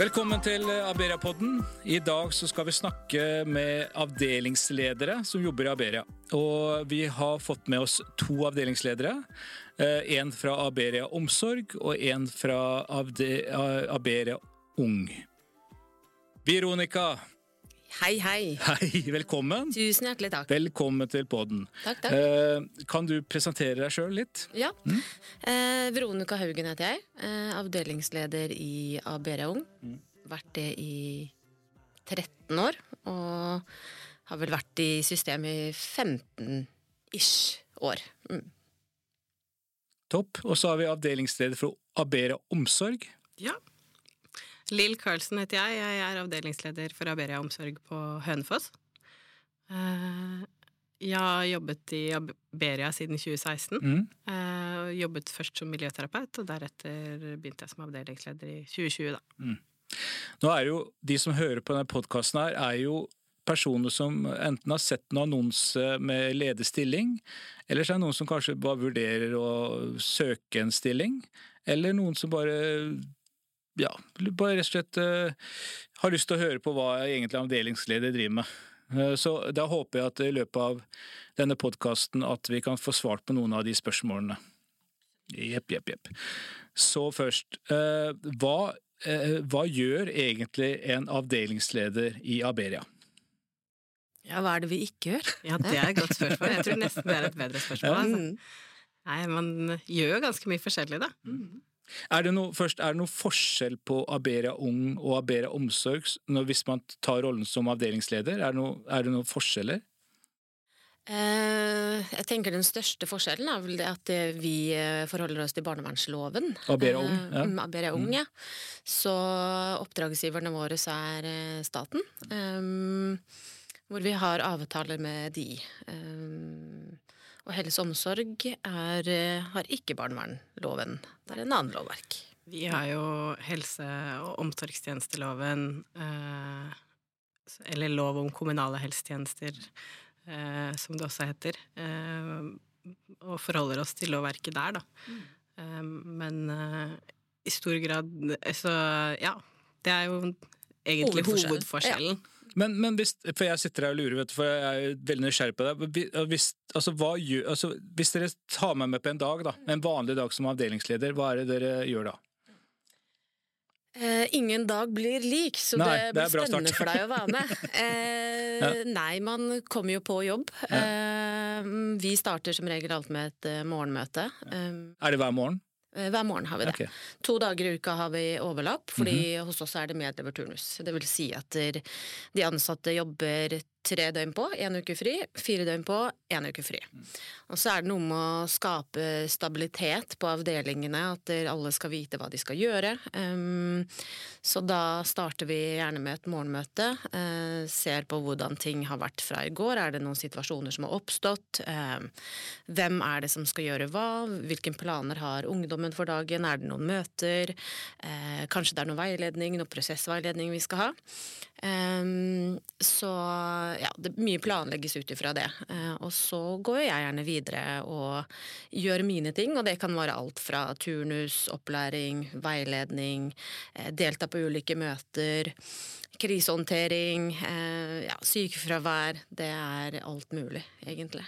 Velkommen til Aberia-podden. I dag skal vi snakke med avdelingsledere som jobber i Aberia. Og vi har fått med oss to avdelingsledere. Eh, en fra Aberia omsorg og en fra Aberia ung. Veronica, Hei, hei. hei, velkommen. Tusen hjertelig takk. Velkommen til poden. Takk, takk. Eh, Kan du presentere deg sjøl litt? Ja. Eh, Veronica Haugen heter jeg. Eh, avdelingsleder i ABR Ung. Vært det i 13 år. Og har vel vært i systemet i 15-ish år. Mm. Topp. Og så har vi avdelingsleder for Abera omsorg. Ja. Lill Karlsen heter jeg. Jeg er avdelingsleder for Aberia omsorg på Hønefoss. Eh, Jeg har jobbet i Aberia siden 2016. Mm. Eh, Jobbet først som miljøterapeut, og deretter begynte jeg som avdelingsleder i 2020, da. Nå er jo De som hører på denne podkasten, her, er jo personer som enten har sett en annonse med ledig stilling, eller så er det noen som kanskje bare vurderer å søke en stilling, eller noen som bare ja, bare rett og slett eh, har lyst til å høre på hva egentlig avdelingsleder driver med. Eh, Så da håper jeg at i løpet av denne podkasten at vi kan få svart på noen av de spørsmålene. Jepp, jepp, jepp. Så først, eh, hva, hva gjør egentlig en avdelingsleder i Aberia? Ja, hva er det vi ikke gjør? Ja, det er et godt spørsmål. Jeg tror nesten det er et bedre spørsmål. Altså. Mm. Nei, man gjør jo ganske mye forskjellig, da. Er det noe, først, er det noe forskjell på Aberia Ung og Aberia Omsorg når, hvis man tar rollen som avdelingsleder? Er det, noe, er det noen forskjeller? Eh, jeg tenker Den største forskjellen er vel det at eh, vi eh, forholder oss til barnevernsloven. Aberia Ung, Eh, ja. mm, Aberia Ung, ja. Så oppdragsgiverne våre er eh, staten. Um, hvor vi har avtaler med de. Um, og helse og omsorg er, eh, har ikke barnevernloven. Det er en annen lovverk. Vi har jo helse- og omsorgstjenesteloven, eh, eller lov om kommunale helsetjenester, eh, som det også heter, og forholder oss til lovverket der, da. Mm. men i stor grad Så ja, det er jo egentlig Hovedforskjellen. hovedforskjellen. Men, men hvis, for jeg sitter her og lurer, vet du, for jeg er veldig nysgjerrig på det. Hvis- altså, gjør, altså, hvis dere tar meg med på en dag, da, en vanlig dag som avdelingsleder, hva er det dere gjør da? Eh, ingen dag blir lik, så Nei, det blir det spennende for deg å være med. Eh, Nei, man kommer jo på jobb. Eh, vi starter som regel alt med et eh, morgenmøte. Ja. Er det hver morgen? Hver morgen har vi det. Okay. To dager i uka har vi overlapp, fordi Mhm. hos oss er det medleverturnus. Det vil si at de ansatte jobber tre døgn på, én uke fri, fire døgn på, én uke fri. Og så er det noe med å skape stabilitet på avdelingene, at alle skal vite hva de skal gjøre. Um, så da starter vi gjerne med et morgenmøte, eh, ser på hvordan ting har vært fra i går, er det noen situasjoner som har oppstått, eh, hvem er det som skal gjøre hva, hvilke planer har ungdommen for dagen, er det noen møter, eh, kanskje det er noe veiledning, noe prosessveiledning vi skal ha. Um, så ja, det, mye planlegges ut ifra det. Eh, og så går jeg gjerne videre og gjør mine ting, og det kan være alt fra turnus, opplæring, veiledning, eh, delta på ulike møter, krisehåndtering, eh, ja, sykefravær. Det er alt mulig, egentlig.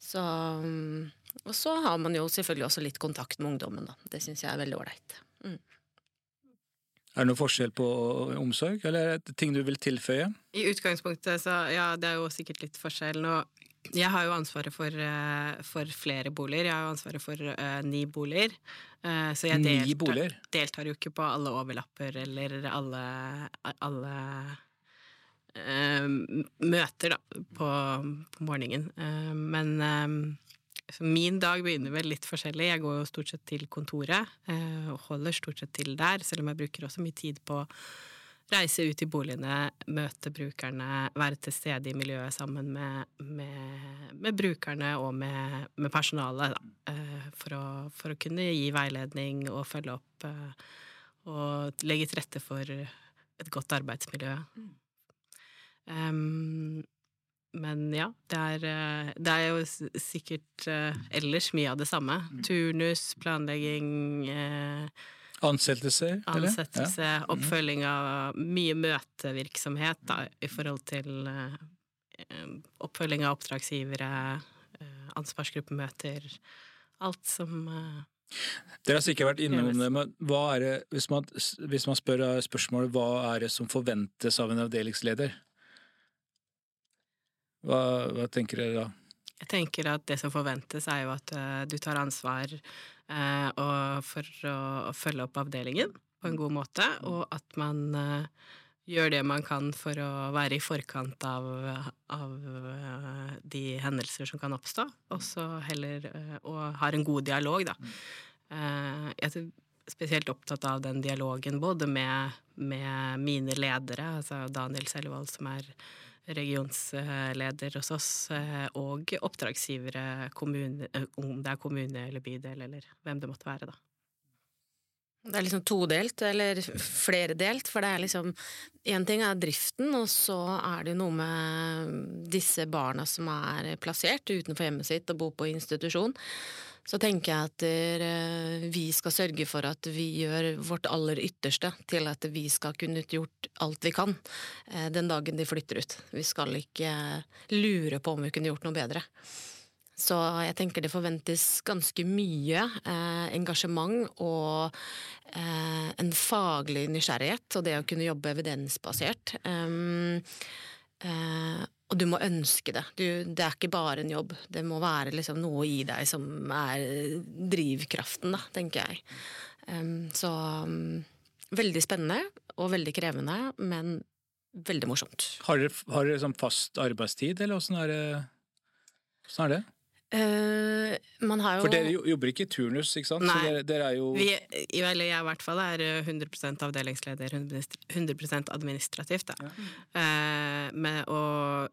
Så um, Og så har man jo selvfølgelig også litt kontakt med ungdommen, da. Det syns jeg er veldig ålreit. Er det noe forskjell på omsorg, eller er det ting du vil tilføye? I utgangspunktet, så ja, det er jo sikkert litt forskjell nå. Jeg har jo ansvaret for, eh, for flere boliger. Jeg har jo ansvaret for uh, ni boliger. Uh, så jeg deltar, boliger? deltar jo ikke på alle overlapper eller alle, alle uh, møter da, på, på morgenen. Men min dag begynner vel litt forskjellig. Jeg går jo stort sett til kontoret eh, og holder stort sett til der, selv om jeg bruker også mye tid på å reise ut i boligene, møte brukerne, være til stede i miljøet sammen med, med, med brukerne og med, med personalet, da. eh, For å, for å kunne gi veiledning og følge opp eh, og legge til rette for et godt arbeidsmiljø. Um, men ja, det er, eh, det er jo sikkert eh, ellers mye av det samme. Turnus, planlegging eh, Ansettelser? eller? Ansettelse, Ja. Mm. oppfølging av mye møtevirksomhet da, i forhold til eh, oppfølging av oppdragsgivere, eh, ansvarsgruppemøter, alt som eh, Dere har sikkert vært innom det, men hva er det, hvis man, hvis man spør spørsmålet hva er det som forventes av en avdelingsleder? Hva, hva tenker dere da? Jeg tenker at det som forventes, er jo at uh, du tar ansvar uh, og for å, å følge opp avdelingen på en god måte, og at man uh, gjør det man kan for å være i forkant av, av de hendelser som kan oppstå, og så heller og har en god dialog, da. Jeg er spesielt opptatt av den dialogen både med, med mine ledere, altså Daniel Selvold, som er regionsleder hos oss, eh, og oppdragsgivere, kommune, eh, om det er kommune eller bydel, eller hvem det måtte være, da. Det er liksom todelt, eller flerdelt, for det er liksom Én ting er driften, og så er det noe med disse barna som er plassert utenfor hjemmet sitt og bor på institusjon. Så tenker jeg at der, vi skal sørge for at vi gjør vårt aller ytterste til at vi skal kunne gjort alt vi kan eh, den dagen de flytter ut. Vi skal ikke lure på om vi kunne gjort noe bedre. Så jeg tenker det forventes ganske mye eh, engasjement og eh, en faglig nysgjerrighet, og det å kunne jobbe evidensbasert. Eh, og du må ønske det. Du, det er ikke bare en jobb. Det må være liksom noe i deg som er drivkraften, da, tenker jeg. Um, så um, veldig spennende og veldig krevende, men veldig morsomt. Har dere, har dere sånn fast arbeidstid, eller åssen er er det? Eh, man har jo For dere jobber ikke i turnus, ikke sant? Så Nei. dere, dere er jo Vi, eller jeg i hvert fall, er eh, 100% avdelingsleder, 100% administrativt, da. Eh, med, og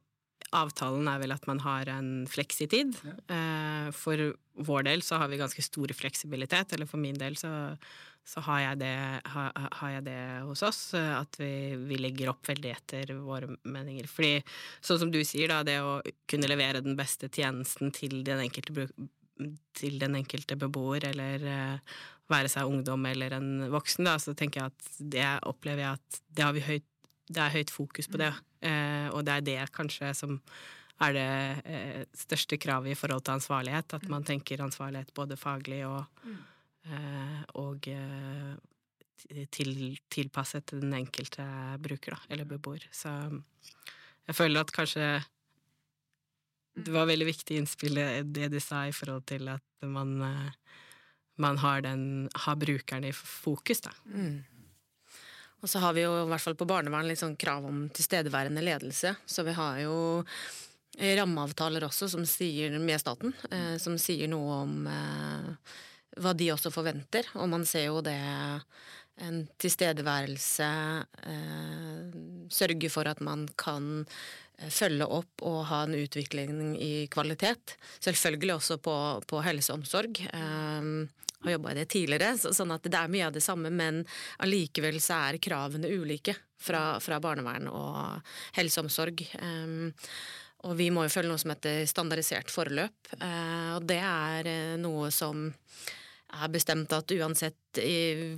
avtalen er vel at man har en fleksitid. Eh, for vår del så har vi ganske stor fleksibilitet, eller for min del så, så har, jeg det, ha, har jeg det hos oss. eh, At vi, vi legger opp veldig etter våre meninger. Fordi sånn som du sier, da, det å kunne levere den beste tjenesten til den enkelte til den enkelte beboer, eller uh, være seg ungdom eller en voksen, da, så tenker jeg at det opplever jeg at det har vi høyt det er høyt fokus på det, Uh, og det er det kanskje som er det uh, største kravet i forhold til ansvarlighet, at man tenker ansvarlighet både faglig og, eh, og eh, til, tilpasset den enkelte bruker, da, eller beboer. Så jeg føler at kanskje det var veldig viktig innspill det- det du sa i forhold til at man, eh, man har, den, har brukeren i fokus, da. Mm. Og så har vi jo i hvert fall på barnevern litt sånn krav om tilstedeværende ledelse. Så vi har jo rammeavtaler også som sier, med staten, eh, som sier noe om eh, hva de også forventer. Og man ser jo det en tilstedeværelse eh, Sørge for at man kan eh, følge opp og ha en utvikling i kvalitet. Selvfølgelig også på, på helse og omsorg. Eh, har jobba i det tidligere, så, sånn at det er mye av det samme, men allikevel så er kravene ulike fra, fra barnevern og helse og omsorg. Um, og vi må jo følge noe som heter standardisert forløp, eh, og det er eh, noe som er bestemt at uansett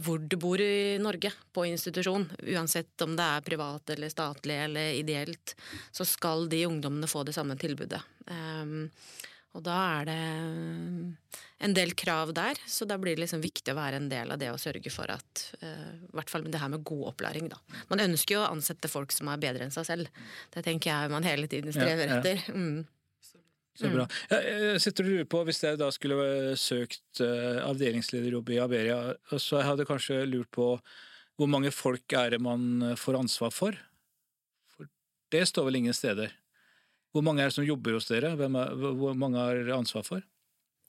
hvor du bor i Norge, på institusjon, uansett om det er privat eller statlig eller ideelt, så skal de ungdommene få det samme tilbudet. Um, og da er det en del krav der, så da blir det liksom viktig å være en del av det å sørge for at eh, I hvert fall det her med god opplæring, da. Man ønsker jo å ansette folk som er bedre enn seg selv. Det tenker jeg man hele tiden strever Ja, ja. Mm. Så bra. Jeg, jeg sitter og lurer på, Hvis jeg da skulle eh, søkt eh, avdelingslederjobb i Aberia, så jeg hadde kanskje lurt på hvor mange folk er det man eh, får ansvar for? For det står vel ingen steder. Hvor mange er det som jobber hos dere? Er, hvor mange har ansvar for?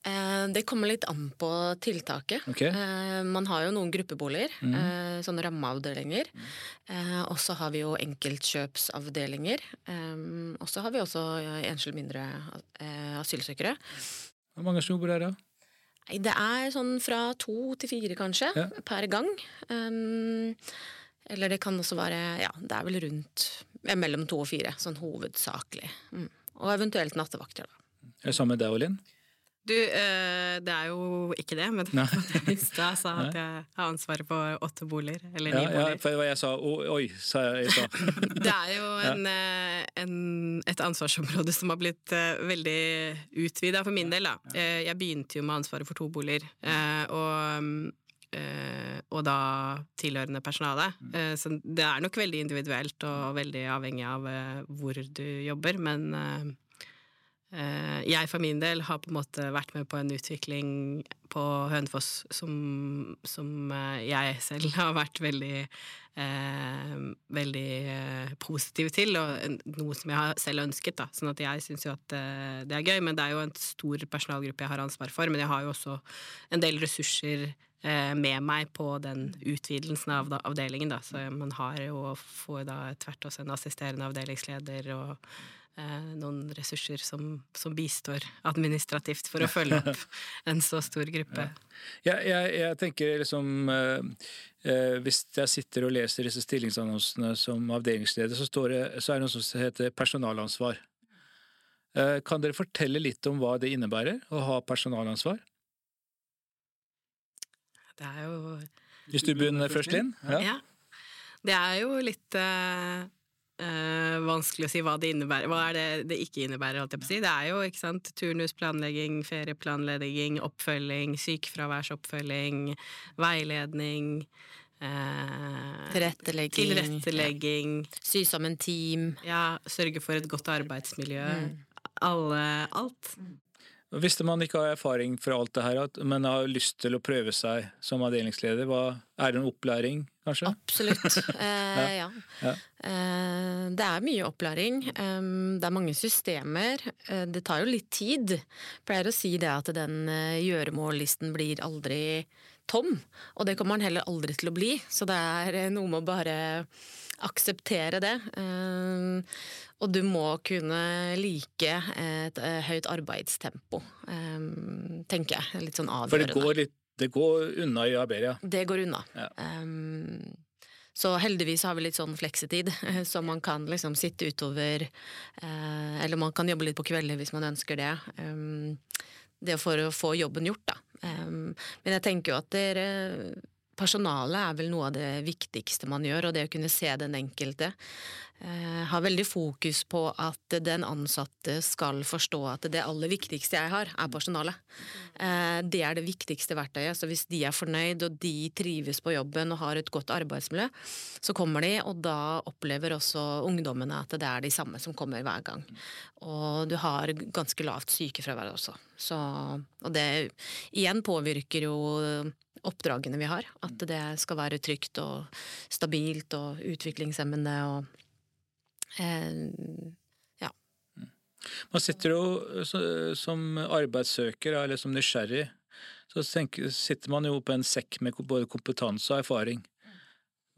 Eh, det kommer litt an på tiltaket. Ok? Eh, man har jo noen gruppeboliger, Mhm. eh, sånne rammeavdelinger. Eh, og så har vi jo enkeltkjøpsavdelinger. Og så har vi også enslige mindre asylsøkere. Hvor mange som bor der, da? Det er sånn fra to til fire, kanskje, Ja. per gang. Eller det kan også være Ja, det er vel rundt mellom to og fire, sånn hovedsakelig. Mm. Og eventuelt nattevakter, da. Er det samme med deg og Linn? Du, eh, det er jo ikke det, men i stad sa at jeg har ansvaret for åtte boliger, eller Ja, ni ja, boliger. for det var jeg sa Oi, sa jeg stad. Det er jo en, eh, en, et ansvarsområde som har blitt eh, veldig utvida for min del. Da. Jeg begynte jo med ansvaret for to boliger, og, eh, og da tilhørende personale. Eh, Så det er nok veldig individuelt og veldig avhengig av hvor du jobber, men jeg for min del har på en måte vært med på en utvikling på Hønefoss som, som eh, jeg selv har vært veldig eh, veldig eh, positiv til, og noe som jeg har selv ønsket. Da. Sånn at jeg syns jo at eh, det er gøy, men det er jo en stor personalgruppe jeg har ansvar for. Men jeg har jo også en del ressurser eh, med meg på den utvidelsen av avdelingen. Da. Så man har jo får da tvert også en assisterende avdelingsleder og eh, noen ressurser som, som bistår administrativt for å følge opp en så stor gruppe. Jeg, jeg, jeg tenker liksom eh, eh, Hvis jeg sitter og leser disse stillingsannonsene som avdelingsleder, så, står det, så er det noe som heter personalansvar. Eh, kan dere fortelle litt om hva det innebærer å ha personalansvar? Det er jo Hvis du begynner først, Linn? Ja. Ja. Det er jo litt eh, eh, vanskelig å si hva det innebærer. Hva er det det ikke innebærer, holdt jeg på å si. Det er jo ikke sant, turnusplanlegging, ferieplanlegging, oppfølging, sykefraværsoppfølging, veiledning. Uh, Tilrettelegging. tilrettelegging. Sy sammen team. Ja, sørge for et godt arbeidsmiljø. Mm. Alle Alt. Hvis man ikke har erfaring fra alt det her, men har lyst til å prøve seg som avdelingsleder, hva, er det en opplæring, kanskje? Absolutt. Eh, ja. Ja. Eh, det er mye opplæring. Eh, det er mange systemer. Eh, det tar jo litt tid. Jeg pleier å si det at den eh, gjøremållisten blir aldri tom. Og det kommer den heller aldri til å bli. Så det er eh, noe med å bare akseptere det. Og du må kunne like et høyt arbeidstempo, tenker jeg. Litt sånn For det går, litt, det går unna i Iberia. Det går unna. Ja. Um, så heldigvis har vi litt sånn fleksetid, så man kan liksom sitte utover. uh, eller man kan jobbe litt på kvelder hvis man ønsker det. Um, det for å få jobben gjort, da. Um, men jeg tenker jo at dere Personalet er vel noe av det viktigste man gjør, og det å kunne se den enkelte. Eh, har veldig fokus på at den ansatte skal forstå at det aller viktigste jeg har, er personalet. Eh, det er det viktigste verktøyet. Så hvis de er fornøyd, og de trives på jobben og har et godt arbeidsmiljø, så kommer de, og da opplever også ungdommene at det er de samme som kommer hver gang. Og du har ganske lavt sykefravær også. Så, og det igjen påvirker jo oppdragene vi har. At det skal være trygt og stabilt og utviklingshemmende og eh, Man sitter jo som arbeidssøker eller som nysgjerrig, så tenker, sitter man jo på en sekk med både kompetanse og erfaring.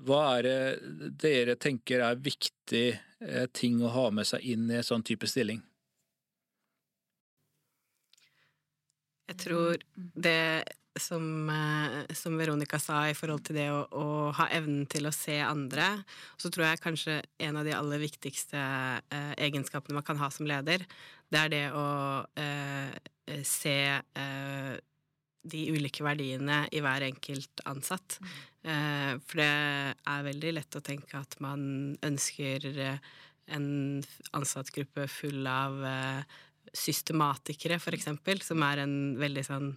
Hva er det dere tenker er viktig eh, ting å ha med seg inn i en sånn type stilling? Jeg tror det som, eh, som Veronica sa i forhold til det å, å ha evnen til å se andre, så tror jeg kanskje en av de aller viktigste eh, egenskapene man kan ha som leder, det er det å eh, se eh, de ulike verdiene i hver enkelt ansatt. Eh, for det er veldig lett å tenke at man ønsker eh, en ansattgruppe full av systematikere, for eksempel, som er en veldig sånn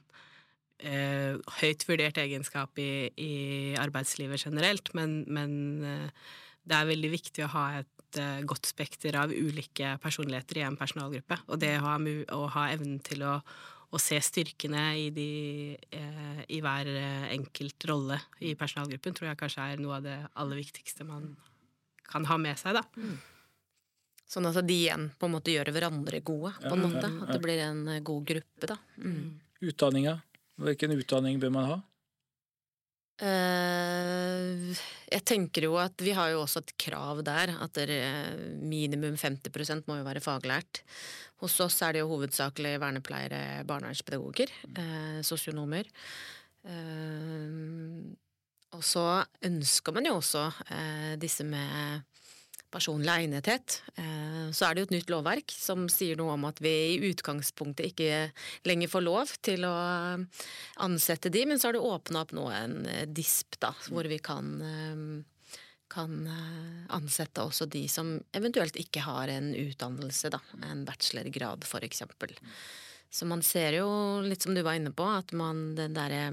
eh, høyt vurdert egenskap i, i arbeidslivet generelt, men, men eh, det er veldig viktig å ha et eh, godt spekter av ulike personligheter i en personalgruppe. Og det å ha, å ha evnen til å, å se styrkene i, de, eh, i hver eh, enkelt rolle i personalgruppen, tror jeg kanskje er noe av det aller viktigste man kan ha med seg, da. Sånn at de igjen på en måte gjør hverandre gode, på en måte. At det blir en eh, god gruppe, da. Mm. Utdanninga? Hvilken utdanning bør man ha? Eh, jeg tenker jo at vi har jo også et krav der, at det minimum 50 må jo være faglært. Hos oss er det jo hovedsakelig vernepleiere, barnevernspedagoger, eh, sosionomer. Eh, og så ønsker man jo også disse med personlig egnethet. Eh, så er det jo et nytt lovverk som sier noe om at vi i utgangspunktet ikke lenger får lov til å ansette de, men så har det åpna opp nå en eh, DISP, da, hvor vi kan kan ansette også de som eventuelt ikke har en utdannelse, da, en bachelorgrad f.eks. Så man ser jo, litt som du var inne på, at man den derre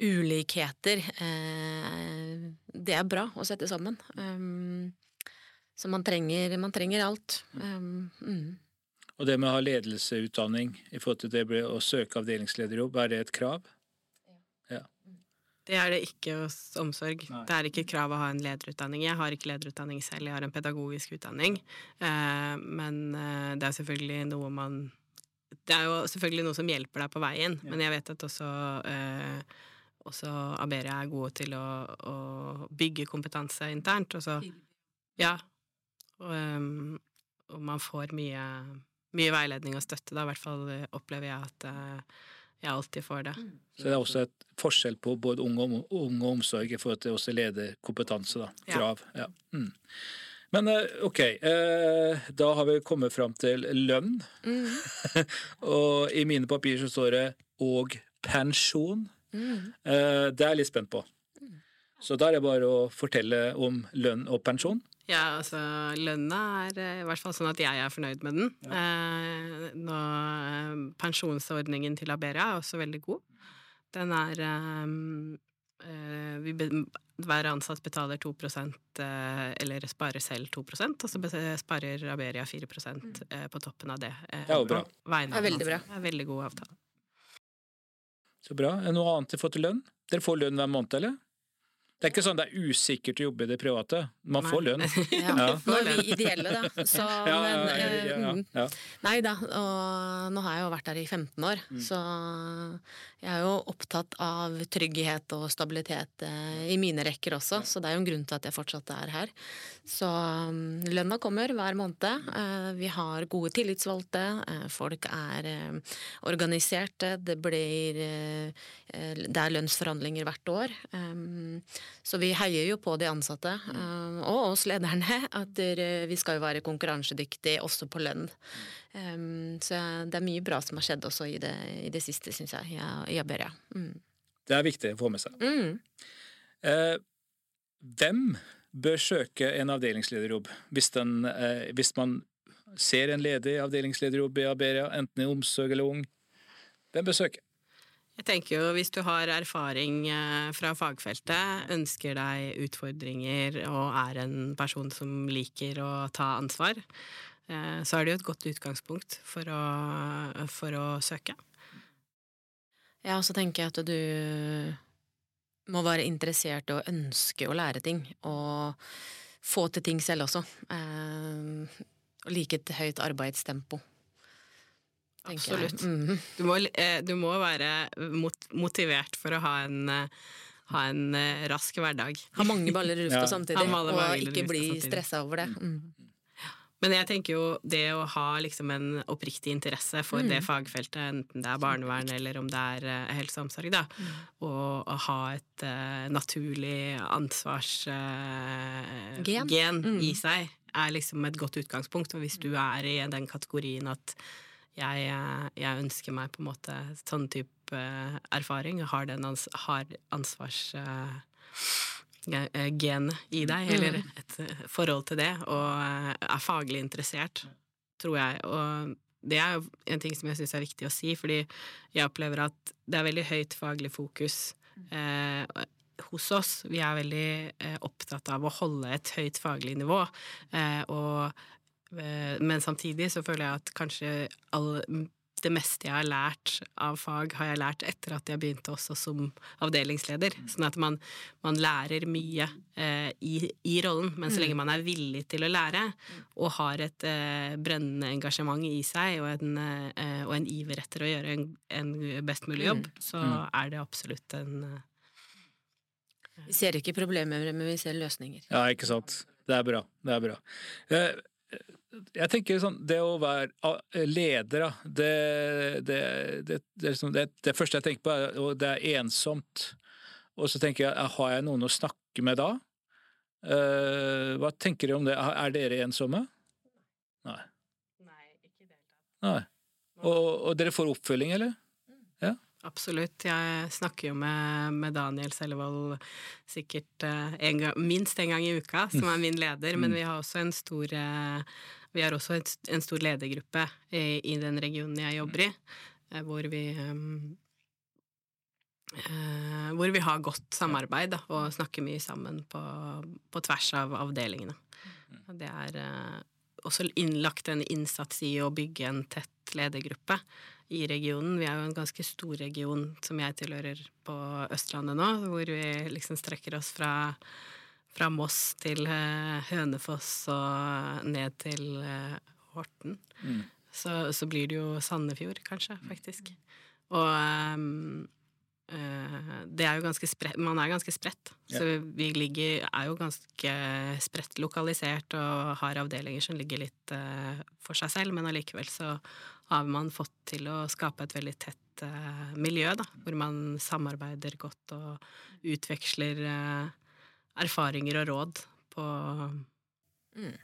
ulikheter eh, Det er bra å sette sammen. Så man trenger, man trenger alt. Um, mm. Og det med å ha ledelseutdanning i forhold til det å søke avdelingslederjobb, er det et krav? Ja. Det er det ikke hos omsorg. Nei. Det er ikke et krav å ha en lederutdanning. Jeg har ikke lederutdanning selv, jeg har en pedagogisk utdanning. Eh, men eh, det er selvfølgelig noe man Det er jo selvfølgelig noe som hjelper deg på veien, ja. men jeg vet at også eh, også Aberia er gode til å, å bygge kompetanse internt. Og så Ja. Og, um, og man får mye, mye, veiledning og støtte, da. I hvert fall opplever jeg at uh, jeg alltid får det. Mm. Så det er også et forskjell på både unge og, unge og omsorg i forhold til også lederkompetanse, da. Krav. Ja. ja. Mm. Men eh, ok, eh, da har vi kommet fram til lønn. Mm. og i mine papirer så står det 'og pensjon'. Mm. Eh, det er jeg litt spent på. Så da er det bare å fortelle om lønn og pensjon. Ja, altså lønna er eh, i hvert fall sånn at jeg er fornøyd med den. Ja. Eh, nå, eh, pensjonsordningen til Aberia er også veldig god. Den er eh, vi, Hver ansatt betaler 2 eh, eller sparer selv 2% og så sparer Aberia 4 eh, på toppen av det. det er jo bra. Det er veldig bra. Det er veldig god avtale. Så bra. Er det noe annet dere får til lønn? Dere får lønn hver måned, eller? Det er ikke sånn det er usikkert å jobbe i det private. Man får lønn. Ja, ja. Nå er vi ideelle, da. Så, ja, men, ja, ja, Nei da, og nå har jeg jo vært der i 15 år, mm. så jeg er jo opptatt av trygghet og stabilitet eh, i mine rekker også, så det er jo en grunn til at jeg fortsatt er her. Så um, lønna kommer hver måned. Eh, vi har gode tillitsvalgte, eh, folk er organiserte, det blir Det er lønnsforhandlinger hvert år. Så vi heier jo på de ansatte, uh, og oss lederne, at vi skal jo være konkurransedyktige også på lønn. Um, så det er mye bra som har skjedd også i det, i det siste, syns jeg, i Aberia. Mm. Det er viktig å få med seg. Mm. Eh, hvem bør søke en avdelingslederjobb hvis, den, eh, hvis man ser en ledig avdelingslederjobb i Aberia, enten i omsorg eller ung? Hvem bør søke? Jeg tenker jo Hvis du har erfaring eh, fra fagfeltet, ønsker deg utfordringer og er en person som liker å ta ansvar, så er det jo et godt utgangspunkt for å, for å søke. Ja, og så tenker jeg at du må være interessert og ønske å lære ting, og få til ting selv også. Eh, og like et høyt arbeidstempo. Absolutt. Mm. Du, må, eh, du, må, være motivert for å ha en, eh, ha en eh, rask hverdag. Ha mange baller i lufta ja. samtidig, og ikke bli stressa over det. Mm. Men jeg tenker jo det å ha liksom en oppriktig interesse for mm. det fagfeltet, enten det er barnevern eller om det er uh, helse og omsorg, da, mm. og å ha et uh, naturlig ansvarsgen uh, mm. i seg, er liksom et godt utgangspunkt. Og hvis du er i den kategorien at jeg, eh, jeg, ønsker meg på en måte sånn type eh, erfaring, har, den ans har ansvars... uh, i deg, eller mm. et forhold til det, og er faglig interessert, tror jeg. Og det er jo en ting som jeg syns er viktig å si, fordi jeg opplever at det er veldig høyt faglig fokus eh, hos oss. Vi er veldig eh, opptatt av å holde et høyt faglig nivå, eh, og Eh, men samtidig så føler jeg at kanskje all, det meste jeg har lært av fag, har jeg lært etter at jeg begynte også som avdelingsleder. Sånn at man, man lærer mye eh, i, i, rollen, men så lenge mm. man er villig til å lære og har et eh, brennende engasjement i seg og en, eh, og en, iver etter å gjøre en, en best mulig jobb, mm. så mm. er det absolutt en eh, Vi ser ikke problemer, men vi ser løsninger. Ja, ikke sant. Det er bra. Det er bra. Jeg tenker sånn, Det å være leder, det, det, det, liksom, det, det første jeg tenker på, er at det er ensomt. Og så tenker jeg, har jeg noen å snakke med da? Eh, hva tenker dere om det? Er dere ensomme? Nei. Nei, ikke i det hele tatt. Nei. Og, og dere får oppfølging, eller? Ja. Absolutt. Jeg snakker jo med, med Daniel Sellevold sikkert eh, en gang, minst en gang i uka, som er min leder. Men vi har også en stor, eh, vi har også en stor ledergruppe i, i den regionen jeg jobber i, eh, hvor vi eh, hvor vi har godt samarbeid da, og snakker mye sammen på, på tvers av avdelingene. Og Det er eh, også innlagt en innsats i å bygge en tett ledergruppe i regionen. Vi er jo en ganske stor region som jeg tilhører på Østlandet nå, hvor vi liksom strekker oss fra, fra Moss til eh, Hønefoss og ned til eh, Horten. Mm. Så, så blir det jo Sandefjord, kanskje, faktisk. Og um, det er jo ganske spredt, man er ganske spredt. Ja. Så vi ligger, er jo ganske spredt lokalisert og har avdelinger som ligger litt uh, for seg selv, men allikevel så har man fått til å skape et veldig tett uh, miljø, da, hvor man samarbeider godt og utveksler eh, erfaringer og råd på Mm.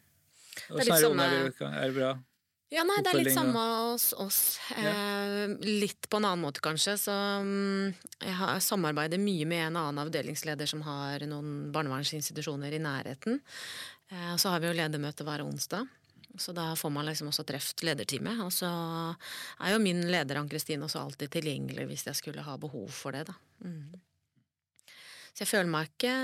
Og er det Er det bra? Ja, nei, det er litt samme hos oss. Eh, litt på en annen måte, kanskje. Så mm, jeg har samarbeider mye med en annen avdelingsleder som har noen barnevernsinstitusjoner i nærheten. Eh, så har vi jo ledermøte hver onsdag. Så da får man liksom også truffet lederteamet. Og så er jo min leder Ann-Kristin også alltid tilgjengelig hvis jeg skulle ha behov for det, da. Mm. Så jeg føler meg ikke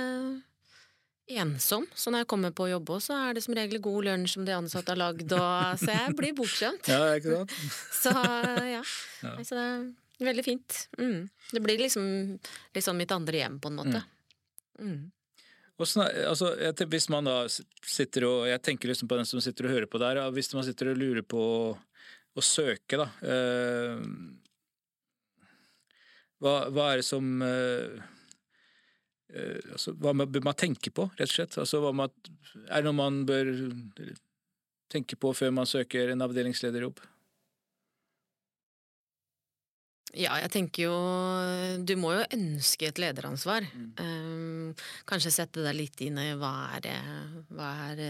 ensom. Så når jeg kommer på jobb også, så er det som regel god lunsj som de ansatte har lagd, og så jeg blir bortskjemt. Ja, ikke sant? Så ja. Ja. Altså, det er veldig fint. Mm. Det blir liksom, liksom mitt andre hjem, på en måte. Mm. Hvordan Sånn, altså, hvis man da sitter og Jeg tenker liksom på den som sitter og hører på der. Hvis man sitter og lurer på å, søke, da eh, hva, hva er det som eh, altså, Hva man- bør man tenke på, rett og slett? Altså, man, er det noe man bør tenke på før man søker en avdelingslederjobb? Ja, jeg tenker jo Du må jo ønske et lederansvar. Um, kanskje sette deg litt inn i hva er, det- hva er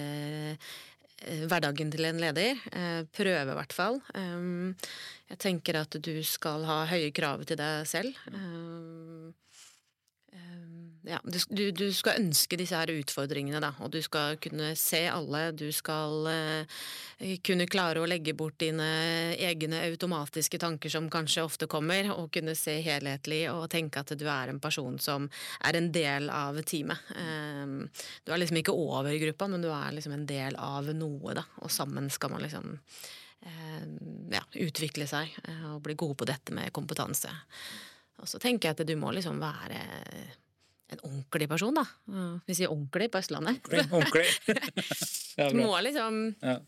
uh, hverdagen til en leder. Uh, prøve, i hvert fall. Um, jeg tenker at du skal ha høye krav til deg selv. Um, ja, du, du, du skal ønske disse her utfordringene, da, og du skal kunne se alle. Du skal eh, kunne klare å legge bort dine egne automatiske tanker som kanskje ofte kommer, og kunne se helhetlig og tenke at du er en person som er en del av teamet. Um, du er liksom ikke over gruppa, men du er liksom en del av noe, da, og sammen skal man liksom um, ja, utvikle seg eh, og bli god på dette med kompetanse. Og så tenker jeg at du må liksom være en ordentlig person, da. Vi sier ordentlig på Østlandet. Ordentlig? ja, Du må liksom Ja.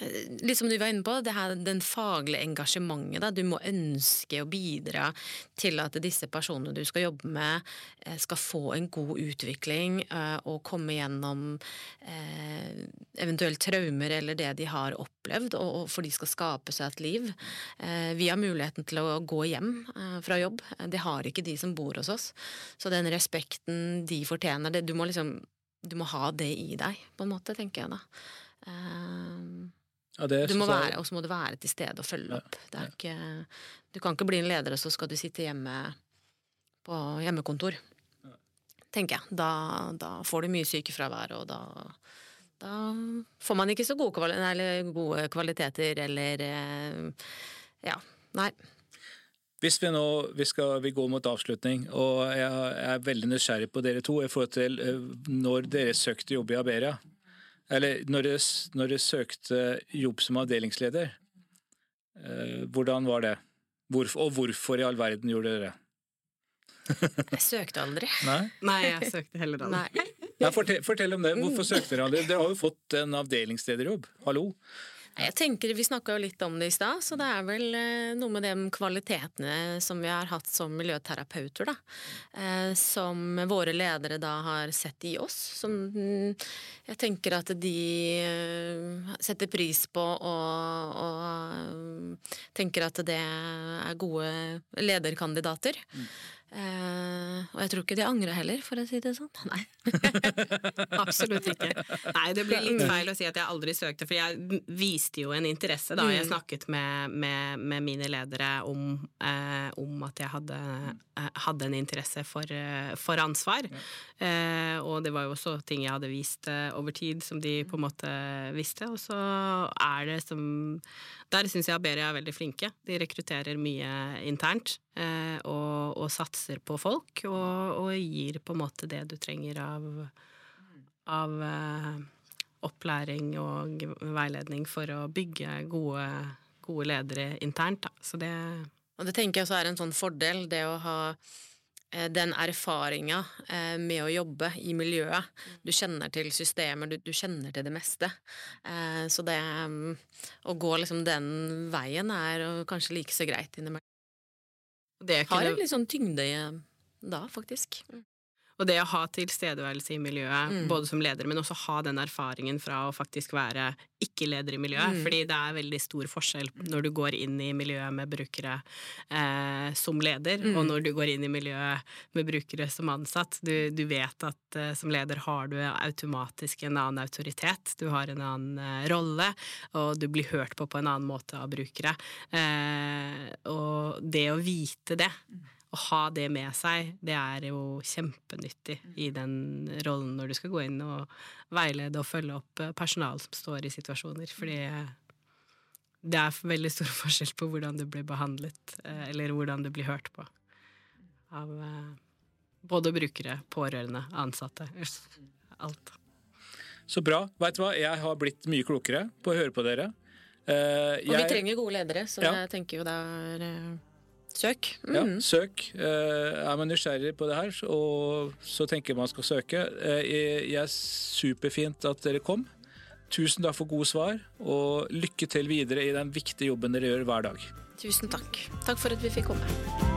Litt som du var inne på, det her, den faglige engasjementet. Da. Du må ønske å bidra til at disse personene du skal jobbe med, eh, skal få en god utvikling eh, og komme gjennom eh, eventuelt traumer eller det de har opplevd, og, for de skal skape seg et liv. Vi har muligheten til å gå hjem fra jobb. Det har ikke de som bor hos oss. Så den respekten de fortjener, det, du må liksom du må ha det i deg, på en måte, tenker jeg da. Eh, Ja, det du må være, og så må du være til stede og følge Ja, opp. Det er ikke, du kan ikke bli en leder, og så skal du sitte hjemme på hjemmekontor. Tenker jeg. Da, da får du mye sykefravær, og da, da får man ikke så gode, kvali eller gode kvaliteter, eller eh, Ja. Nei. Hvis vi nå vi skal vi går mot avslutning, og jeg er veldig nysgjerrig på dere to i forhold til eh, når dere søkte jobb i Aberia. Eller når du, når du søkte jobb som avdelingsleder. Eh, hvordan var det? Hvorfor, og hvorfor i all verden gjorde dere det? Jeg søkte aldri. Nei? Nei, jeg søkte heller aldri. Nei. Nei, fortell, fortell om det. Hvorfor søkte dere aldri? Dere har jo fått en avdelingslederjobb. Hallo? Jeg tenker, Vi snakka jo litt om det i stad, så det er vel eh, noe med de kvalitetene som vi har hatt som miljøterapeuter, da. Eh, som våre ledere da har sett i oss. Som mm, jeg tenker at de eh, setter pris på og, og eh, tenker at det er gode lederkandidater. Eh, og jeg tror ikke de angrer heller, for å si det sånn. Nei. Absolutt ikke. Nei, det blir litt feil å si at jeg aldri søkte, for jeg viste jo en interesse da jeg Mm. snakket med, med, med mine ledere om, eh, om at jeg hadde, eh, hadde en interesse for, for ansvar. Eh, og det var jo også ting jeg hadde vist over tid som de på en måte visste. Og så er det som Der syns jeg Aberia er veldig flinke. De rekrutterer mye internt. Eh, og, og satser på folk, og, og gir på en måte det du trenger av av eh, opplæring og veiledning for å bygge gode, gode ledere internt. Da. Så det Og det tenker jeg også er en sånn fordel, det å ha eh, den erfaringa eh, med å jobbe i miljøet. Du kjenner til systemer, du, du kjenner til det meste. Så det mm, å gå liksom den veien er kanskje like så greit innimellom. Det Har kunne, en litt sånn tyngde eh, da, faktisk. Og det å ha tilstedeværelse i miljøet, Mm. både som leder, men også ha den erfaringen fra å faktisk være ikke-leder i miljøet. Mm. Fordi det er veldig stor forskjell når du går inn i miljøet med brukere eh, som leder, Mm. og når du går inn i miljøet med brukere som ansatt. Du, du vet at eh, som leder har du automatisk en annen autoritet, du har en annen eh, rolle, og du blir hørt på på en annen måte av brukere. Eh, og det å vite det, å ha det med seg, det er jo kjempenyttig i den rollen når du skal gå inn og veilede og følge opp eh, personal som står i situasjoner. Fordi eh, det er veldig stor forskjell på hvordan du blir behandlet, eh, eller hvordan du blir hørt på. Av både brukere, pårørende, ansatte. Alt. Så bra. Vet du hva, jeg har blitt mye klokere på å høre på dere. Jeg... Og vi trenger gode ledere, så Ja. jeg tenker jo det er søk. Ja, Mm. søk. Eh, er man nysgjerrig på det her, og så tenker man skal søke. Eh, jeg er superfint at dere kom. Tusen takk for gode svar, og lykke til videre i den viktige jobben dere gjør hver dag. Tusen takk. Takk for at vi fikk komme.